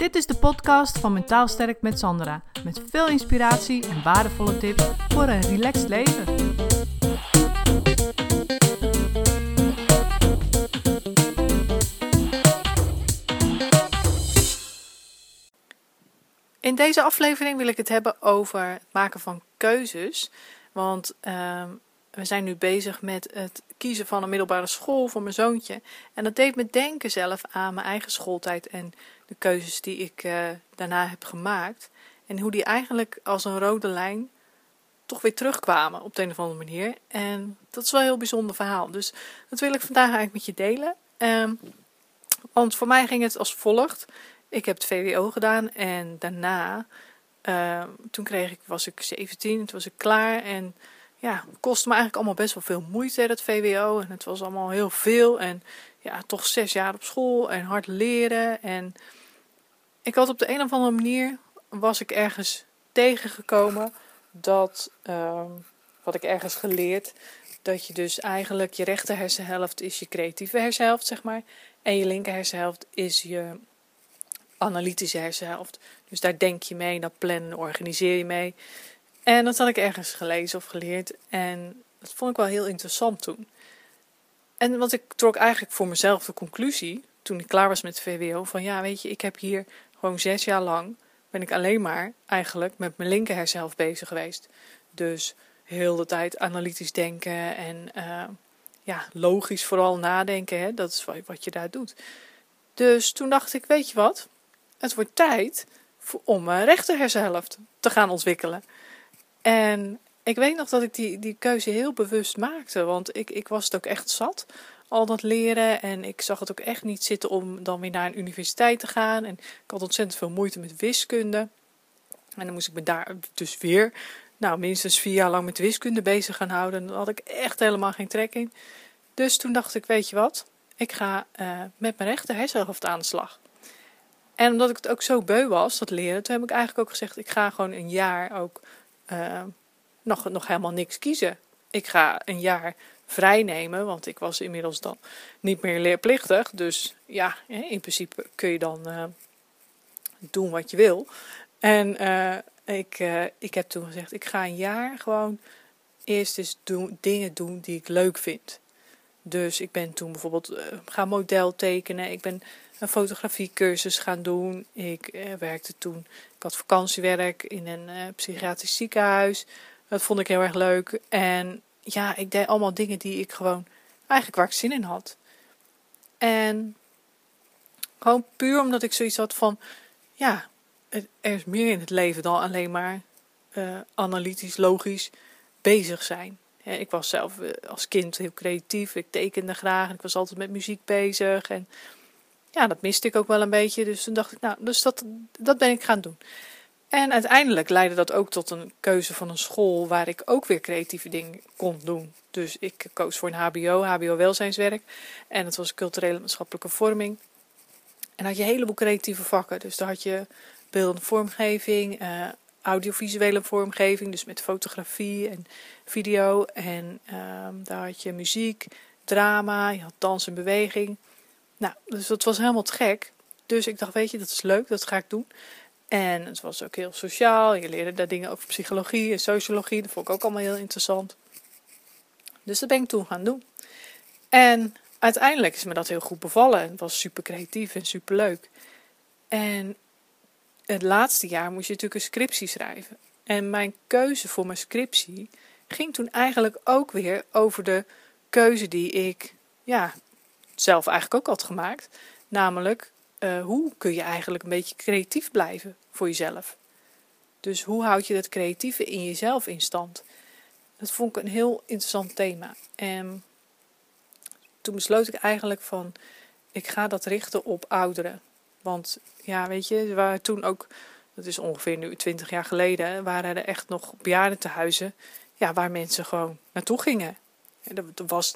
Dit is de podcast van Mentaal Sterk met Sandra. Met veel inspiratie en waardevolle tips voor een relaxed leven. In deze aflevering wil ik het hebben over het maken van keuzes. Want ehm, we zijn nu bezig met het kiezen van een middelbare school voor mijn zoontje. En dat deed me denken zelf aan mijn eigen schooltijd en de keuzes die ik uh, daarna heb gemaakt. En hoe die eigenlijk als een rode lijn toch weer terugkwamen op de een of andere manier. En dat is wel een heel bijzonder verhaal. Dus dat wil ik vandaag eigenlijk met je delen. Um, want voor mij ging het als volgt. Ik heb het VWO gedaan en daarna, uh, toen kreeg ik, was ik 17, toen was ik klaar en ja, het kostte me eigenlijk allemaal best wel veel moeite, dat VWO. En het was allemaal heel veel. En ja, toch zes jaar op school en hard leren. En ik had op de een of andere manier, was ik ergens tegengekomen dat, wat ik ergens geleerd, dat je dus eigenlijk je rechter hersenhelft is je creatieve hersenhelft, zeg maar. En je linker hersenhelft is je analytische hersenhelft. Dus daar denk je mee, daar plannen, organiseer je mee. En dat had ik ergens gelezen of geleerd. En dat vond ik wel heel interessant toen. En want ik trok eigenlijk voor mezelf de conclusie, toen ik klaar was met VWO, van ja, weet je, ik heb hier gewoon zes jaar lang, ben ik alleen maar eigenlijk met mijn linker hersenhelft bezig geweest. Dus heel de tijd analytisch denken en uh, ja, logisch vooral nadenken, hè? dat is wat je daar doet. Dus toen dacht ik, weet je wat, het wordt tijd om mijn rechter hersenhelft te gaan ontwikkelen. En ik weet nog dat ik die, die keuze heel bewust maakte. Want ik, ik was het ook echt zat. Al dat leren. En ik zag het ook echt niet zitten om dan weer naar een universiteit te gaan. En ik had ontzettend veel moeite met wiskunde. En dan moest ik me daar dus weer, nou, minstens vier jaar lang met wiskunde bezig gaan houden. En daar had ik echt helemaal geen trek in. Dus toen dacht ik, weet je wat? Ik ga uh, met mijn rechter hersenhelft aan de slag. En omdat ik het ook zo beu was, dat leren, toen heb ik eigenlijk ook gezegd, ik ga gewoon een jaar ook uh, nog, nog helemaal niks kiezen. Ik ga een jaar vrij nemen, want ik was inmiddels dan niet meer leerplichtig. Dus ja, in principe kun je dan uh, doen wat je wil. En uh, ik, ik heb toen gezegd, ik ga een jaar gewoon eerst eens doen, dingen doen die ik leuk vind. Dus ik ben toen bijvoorbeeld gaan model tekenen. Ik ben een fotografiecursus gaan doen. Ik werkte toen ik had vakantiewerk in een psychiatrisch ziekenhuis. Dat vond ik heel erg leuk. En ja, ik deed allemaal dingen die ik gewoon eigenlijk waar ik zin in had. En gewoon puur omdat ik zoiets had van, ja, er is meer in het leven dan alleen maar uh, analytisch, logisch bezig zijn. ik was zelf eh, als kind heel creatief. Ik tekende graag ik was altijd met muziek bezig. En ja, dat miste ik ook wel een beetje. Dus toen dacht ik, nou, dus dat, dat ben ik gaan doen. En uiteindelijk leidde dat ook tot een keuze van een school waar ik ook weer creatieve dingen kon doen. Dus ik koos voor een HBO, HBO-welzijnswerk. En het was culturele maatschappelijke vorming. En had je een heleboel creatieve vakken. Dus daar had je beeldende vormgeving, uh, audiovisuele vormgeving, dus met fotografie en video. En uh, daar had je muziek, drama, je had dans en beweging. Nou, dus dat was helemaal te gek. Dus ik dacht, weet je, dat is leuk, dat ga ik doen. En het was ook heel sociaal. Je leerde daar dingen over psychologie en sociologie. Dat vond ik ook allemaal heel interessant. Dus dat ben ik toen gaan doen. En uiteindelijk is me dat heel goed bevallen. Het was super creatief en super leuk. En het laatste jaar moest je natuurlijk een scriptie schrijven. En mijn keuze voor mijn scriptie ging toen eigenlijk ook weer over de keuze die ik ja, zelf eigenlijk ook had gemaakt. Namelijk, uh, hoe kun je eigenlijk een beetje creatief blijven voor jezelf? Dus hoe houd je dat creatieve in jezelf in stand? Dat vond ik een heel interessant thema. En toen besloot ik eigenlijk van, ik ga dat richten op ouderen. Want ja, weet je, waren toen ook, dat is ongeveer nu twintig jaar geleden, waren er echt nog bejaardentehuizen ja, waar mensen gewoon naartoe gingen. Er was,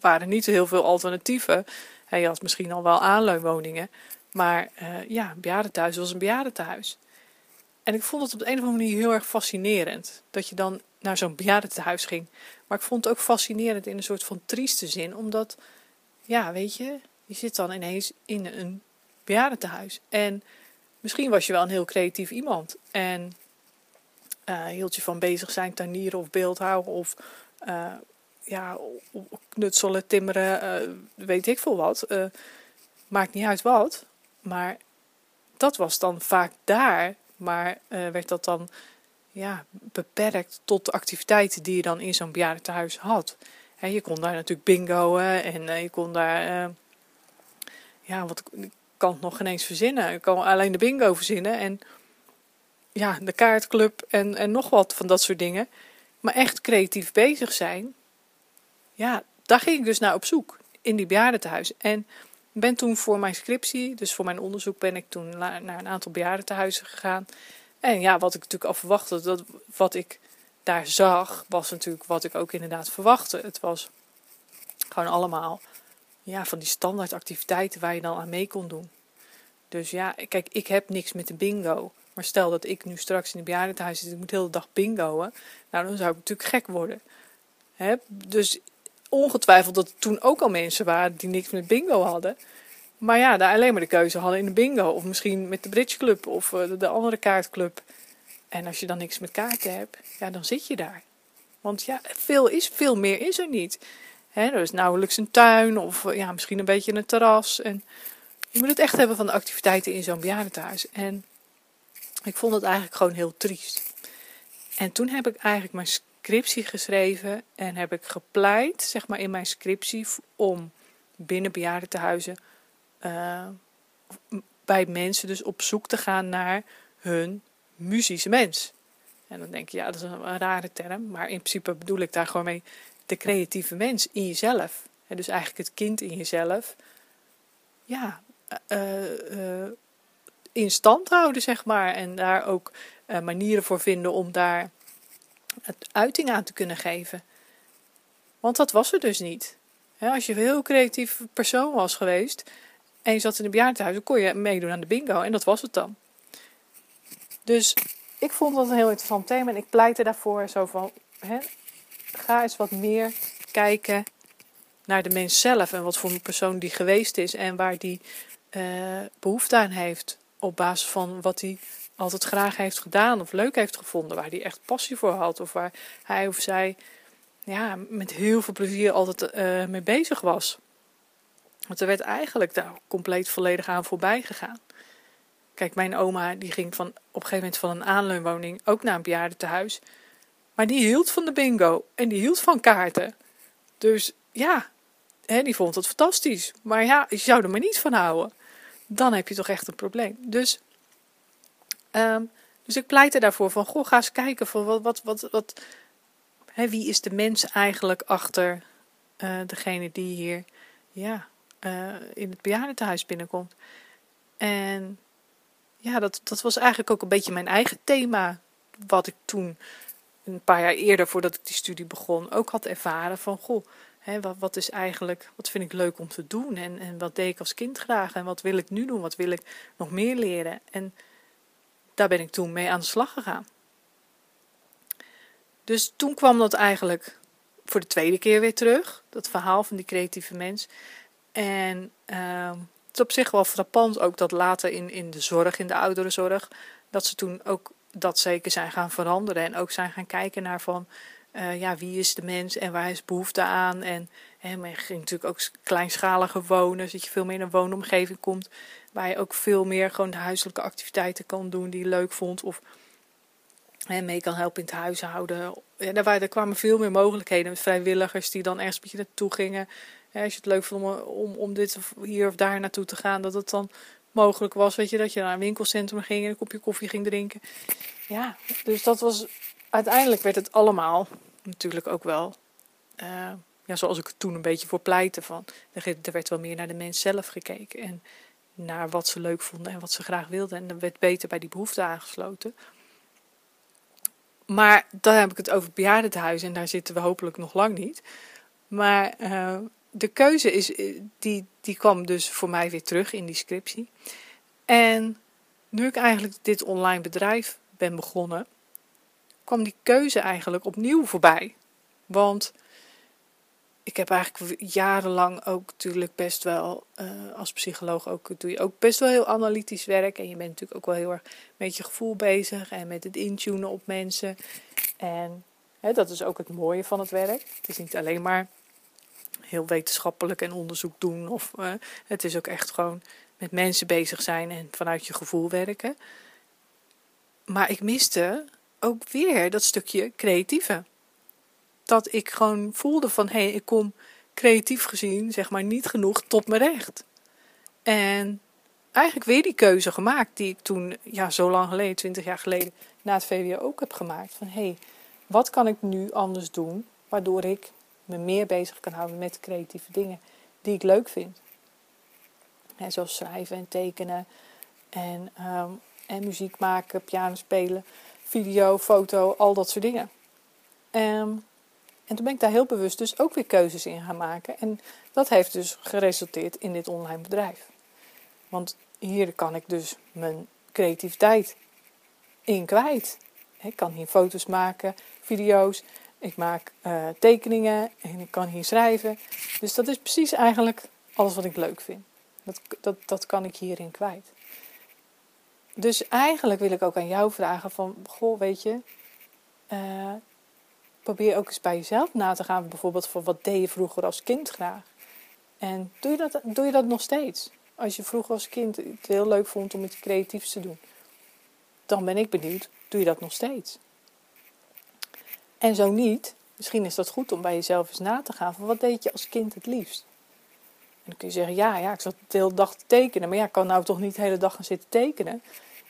waren niet heel veel alternatieven. Hij had misschien al wel aanleunwoningen. Maar uh, ja, een bejaardentehuis was een bejaardentehuis. En ik vond het op de een of andere manier heel erg fascinerend. Dat je dan naar zo'n bejaardentehuis ging. Maar ik vond het ook fascinerend in een soort van trieste zin. Omdat, ja, weet je, je zit dan ineens in een bejaardentehuis. En misschien was je wel een heel creatief iemand. En uh, hield je van bezig zijn, tuinieren of beeldhouden of uh, ja, knutselen, timmeren, uh, weet ik veel wat. maakt niet uit wat. Maar dat was dan vaak daar. Maar werd dat dan ja, beperkt tot de activiteiten die je dan in zo'n bejaardentehuis had. He, je kon daar natuurlijk bingoen en je kon daar... ja, wat ik kan het nog geen eens verzinnen. Ik kan alleen de bingo verzinnen en ja, de kaartclub en, en nog wat van dat soort dingen. Maar echt creatief bezig zijn, ja, daar ging ik dus naar op zoek in die bejaardentehuis. En ben toen voor mijn scriptie, dus voor mijn onderzoek, ben ik toen naar, een aantal bejaardentehuizen gegaan. En ja, wat ik natuurlijk al verwachtte, dat wat ik daar zag, was natuurlijk wat ik ook inderdaad verwachtte. Het was gewoon allemaal ja, van die standaard activiteiten waar je dan aan mee kon doen. Dus ja, kijk, ik heb niks met de bingo. Maar stel dat ik nu straks in het bejaardentehuis zit, ik moet de hele dag bingoen. Nou, dan zou ik natuurlijk gek worden. Hè? Dus ongetwijfeld dat er toen ook al mensen waren die niks met bingo hadden. Maar ja, daar alleen maar de keuze hadden in de bingo. Of misschien met de Bridge Club of eh, de andere kaartclub. En als je dan niks met kaarten hebt, ja, dan zit je daar. Want ja, veel, is, veel meer is er niet. Hè, er is nauwelijks een tuin of eh, ja, misschien een beetje een terras. En je moet het echt hebben van de activiteiten in zo'n bejaardentehuis. En ik vond het eigenlijk gewoon heel triest. En toen heb ik eigenlijk mijn scriptie geschreven en heb ik gepleit, zeg maar in mijn scriptie, om binnen bejaardentehuizen uh, bij mensen dus op zoek te gaan naar hun muzische mens. En dan denk je, ja, dat is een, rare term, maar in principe bedoel ik daar gewoon mee de creatieve mens in jezelf. En dus eigenlijk het kind in jezelf. Ja, uh, in stand houden, zeg maar. En daar ook manieren voor vinden om daar het uiting aan te kunnen geven. Want dat was er dus niet. als je een heel creatief persoon was geweest en je zat in een bejaardenhuis, dan kon je meedoen aan de bingo en dat was het dan. Dus ik vond dat een heel interessant thema en ik pleitte daarvoor zo van, ga eens wat meer kijken naar de mens zelf en wat voor een persoon die geweest is en waar die uh, behoefte aan heeft op basis van wat hij altijd graag heeft gedaan of leuk heeft gevonden, waar hij echt passie voor had of waar hij of zij ja, met heel veel plezier altijd uh, mee bezig was. Want er werd eigenlijk daar compleet volledig aan voorbij gegaan. Kijk, mijn oma die ging van, op een gegeven moment van een aanleunwoning ook naar een bejaardentehuis. Maar die hield van de bingo en die hield van kaarten. Dus ja, hè, die vond het fantastisch. Maar ja, je zou er maar niet van houden. Dan heb je toch echt een probleem. Dus, um, dus ik pleit daarvoor van, goh, ga eens kijken van wat, wat, wat, wat hè, wie is de mens eigenlijk achter uh, degene die hier ja, uh, in het bejaardentehuis binnenkomt. En ja, dat, dat was eigenlijk ook een beetje mijn eigen thema, wat ik toen een paar jaar eerder voordat ik die studie begon ook had ervaren van goh, hè, wat, wat is eigenlijk, wat vind ik leuk om te doen en, en wat deed ik als kind graag en wat wil ik nu doen, wat wil ik nog meer leren en daar ben ik toen mee aan de slag gegaan. Dus toen kwam dat eigenlijk voor de tweede keer weer terug, dat verhaal van die creatieve mens. En uh, het is op zich wel frappant ook dat later in, in de zorg, in de ouderenzorg, dat ze toen ook dat zeker zijn gaan veranderen. En ook zijn gaan kijken naar van, uh, ja, wie is de mens en waar is behoefte aan. En men ging natuurlijk ook kleinschaliger wonen, zodat je veel meer in een woonomgeving komt. Waar je ook veel meer gewoon de huiselijke activiteiten kan doen die je leuk vond. Of hè, mee kan helpen in het huishouden. Ja, daar, daar kwamen veel meer mogelijkheden met vrijwilligers die dan ergens een beetje naartoe gingen. als je het leuk vond om, om, om dit of hier of daar naartoe te gaan, dat het dan mogelijk was. Weet je, dat je naar een winkelcentrum ging en een kopje koffie ging drinken. Ja, dus dat was. Uiteindelijk werd het allemaal natuurlijk ook wel. Uh, ja, zoals ik het toen een beetje voor pleitte. Van, er werd wel meer naar de mens zelf gekeken. En naar wat ze leuk vonden en wat ze graag wilden. En dan werd beter bij die behoefte aangesloten. Maar dan heb ik het over bejaardentehuis en daar zitten we hopelijk nog lang niet. Maar uh, de keuze is, eh, die, die kwam dus voor mij weer terug in die scriptie. En nu ik eigenlijk dit online bedrijf ben begonnen, kwam die keuze eigenlijk opnieuw voorbij. Want ik heb eigenlijk jarenlang ook natuurlijk best wel, uh, als psycholoog ook, doe je ook best wel heel analytisch werk. En je bent natuurlijk ook wel heel erg met je gevoel bezig en met het intunen op mensen. En hè, dat is ook het mooie van het werk. Het is niet alleen maar heel wetenschappelijk en onderzoek doen. Of uh, het is ook echt gewoon met mensen bezig zijn en vanuit je gevoel werken. Maar ik miste ook weer dat stukje creatieve dat ik gewoon voelde van hé, hey, ik kom creatief gezien, zeg maar, niet genoeg tot mijn recht. En eigenlijk weer die keuze gemaakt die ik toen, ja, zo lang geleden, twintig jaar geleden, na het VWO ook heb gemaakt. Van hé, hey, wat kan ik nu anders doen, waardoor ik me meer bezig kan houden met creatieve dingen die ik leuk vind. zoals schrijven en tekenen en, ehm, en muziek maken, piano spelen, video, foto, al dat soort dingen. Um, en toen ben ik daar heel bewust dus ook weer keuzes in gaan maken. En dat heeft dus geresulteerd in dit online bedrijf. Want hier kan ik dus mijn creativiteit in kwijt. Ik kan hier foto's maken, video's, ik maak uh, tekeningen en ik kan hier schrijven. Dus dat is precies eigenlijk alles wat ik leuk vind. Dat, dat, dat kan ik hierin kwijt. Dus eigenlijk wil ik ook aan jou vragen van, goh, weet je, uh, probeer ook eens bij jezelf na te gaan. Bijvoorbeeld voor wat deed je vroeger als kind graag. En doe je dat, doe je dat nog steeds? Als je vroeger als kind het heel leuk vond om iets creatiefs te doen. Dan ben ik benieuwd, doe je dat nog steeds? En zo niet, misschien is dat goed om bij jezelf eens na te gaan. Van wat deed je als kind het liefst? En dan kun je zeggen, ja, ja, ik zat de hele dag te tekenen. Maar ja, ik kan nou toch niet de hele dag gaan zitten tekenen?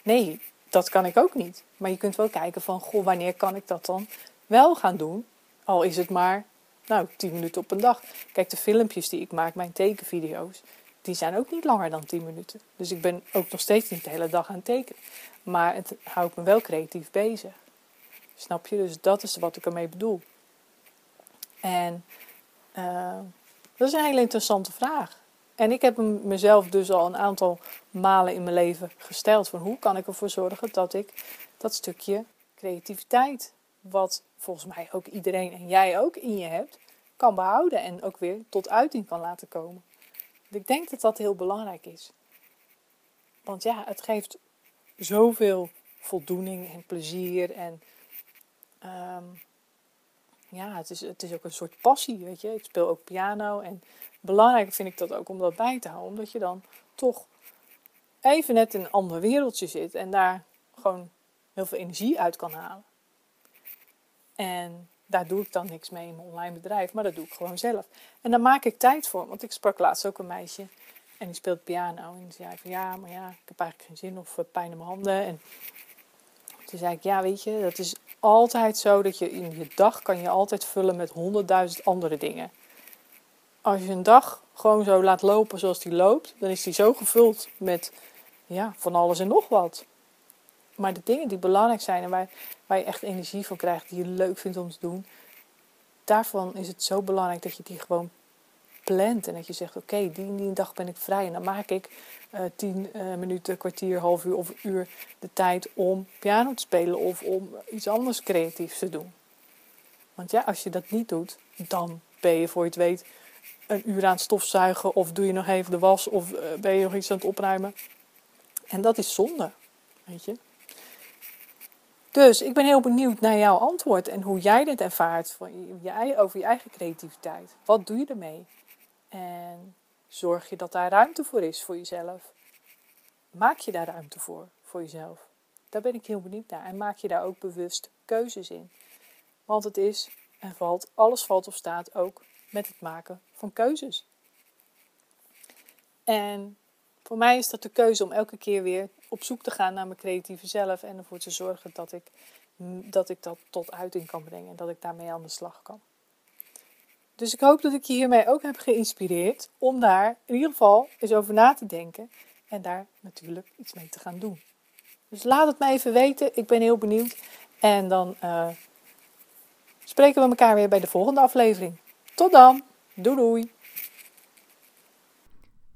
Nee, dat kan ik ook niet. Maar je kunt wel kijken van, goh, wanneer kan ik dat dan wel gaan doen. Al is het maar, nou, 10 minuten op een dag. Kijk, de filmpjes die ik maak, mijn tekenvideo's, die zijn ook niet langer dan 10 minuten. Dus ik ben ook nog steeds niet de hele dag aan het tekenen. Maar het houdt me wel creatief bezig. Snap je? Dus dat is wat ik ermee bedoel. En uh, dat is een hele interessante vraag. En ik heb mezelf dus al een aantal malen in mijn leven gesteld. Van hoe kan ik ervoor zorgen dat ik dat stukje creativiteit wat volgens mij ook iedereen en jij ook in je hebt, kan behouden en ook weer tot uiting kan laten komen. Ik denk dat dat heel belangrijk is. Want ja, het geeft zoveel voldoening en plezier en um, ja, het is, het is ook een soort passie, weet je. Ik speel ook piano en belangrijk vind ik dat ook om dat bij te houden, omdat je dan toch even net in een ander wereldje zit en daar gewoon heel veel energie uit kan halen. En daar doe ik dan niks mee in mijn online bedrijf, maar dat doe ik gewoon zelf. En daar maak ik tijd voor, want ik sprak laatst ook een meisje en die speelt piano. En die zei van ja, maar ja, ik heb eigenlijk geen zin of pijn in mijn handen. En toen zei ik, ja, weet je, dat is altijd zo dat je in je dag kan je altijd vullen met honderdduizend andere dingen. Als je een dag gewoon zo laat lopen zoals die loopt, dan is die zo gevuld met ja, van alles en nog wat. Maar de dingen die belangrijk zijn en waar, waar je echt energie van krijgt, die je leuk vindt om te doen, daarvan is het zo belangrijk dat je die gewoon plant. En dat je zegt, oké, die, die dag ben ik vrij. En dan maak ik uh, tien uh, minuten, kwartier, half uur of een uur de tijd om piano te spelen of om iets anders creatiefs te doen. Want ja, als je dat niet doet, dan ben je voor je het weet een uur aan het stofzuigen of doe je nog even de was of uh, ben je nog iets aan het opruimen. En dat is zonde, weet je. Dus ik ben heel benieuwd naar jouw antwoord en hoe jij dit ervaart over je eigen creativiteit. Wat doe je ermee? En zorg je dat daar ruimte voor is voor jezelf? Maak je daar ruimte voor, voor jezelf? Daar ben ik heel benieuwd naar. En maak je daar ook bewust keuzes in? Want het is en valt, alles valt of staat ook met het maken van keuzes. En voor mij is dat de keuze om elke keer weer op zoek te gaan naar mijn creatieve zelf en ervoor te zorgen dat ik dat, ik dat tot uiting kan brengen en dat ik daarmee aan de slag kan. Dus ik hoop dat ik je hiermee ook heb geïnspireerd om daar in ieder geval eens over na te denken en daar natuurlijk iets mee te gaan doen. Dus laat het me even weten, ik ben heel benieuwd. En dan uh, spreken we elkaar weer bij de volgende aflevering. Tot dan, doei doei!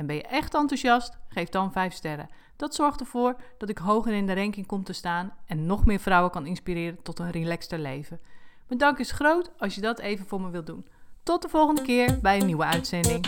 En ben je echt enthousiast? Geef dan 5 sterren. Dat zorgt ervoor dat ik hoger in de ranking kom te staan en nog meer vrouwen kan inspireren tot een relaxter leven. Dank is groot als je dat even voor me wilt doen. Tot de volgende keer bij een nieuwe uitzending.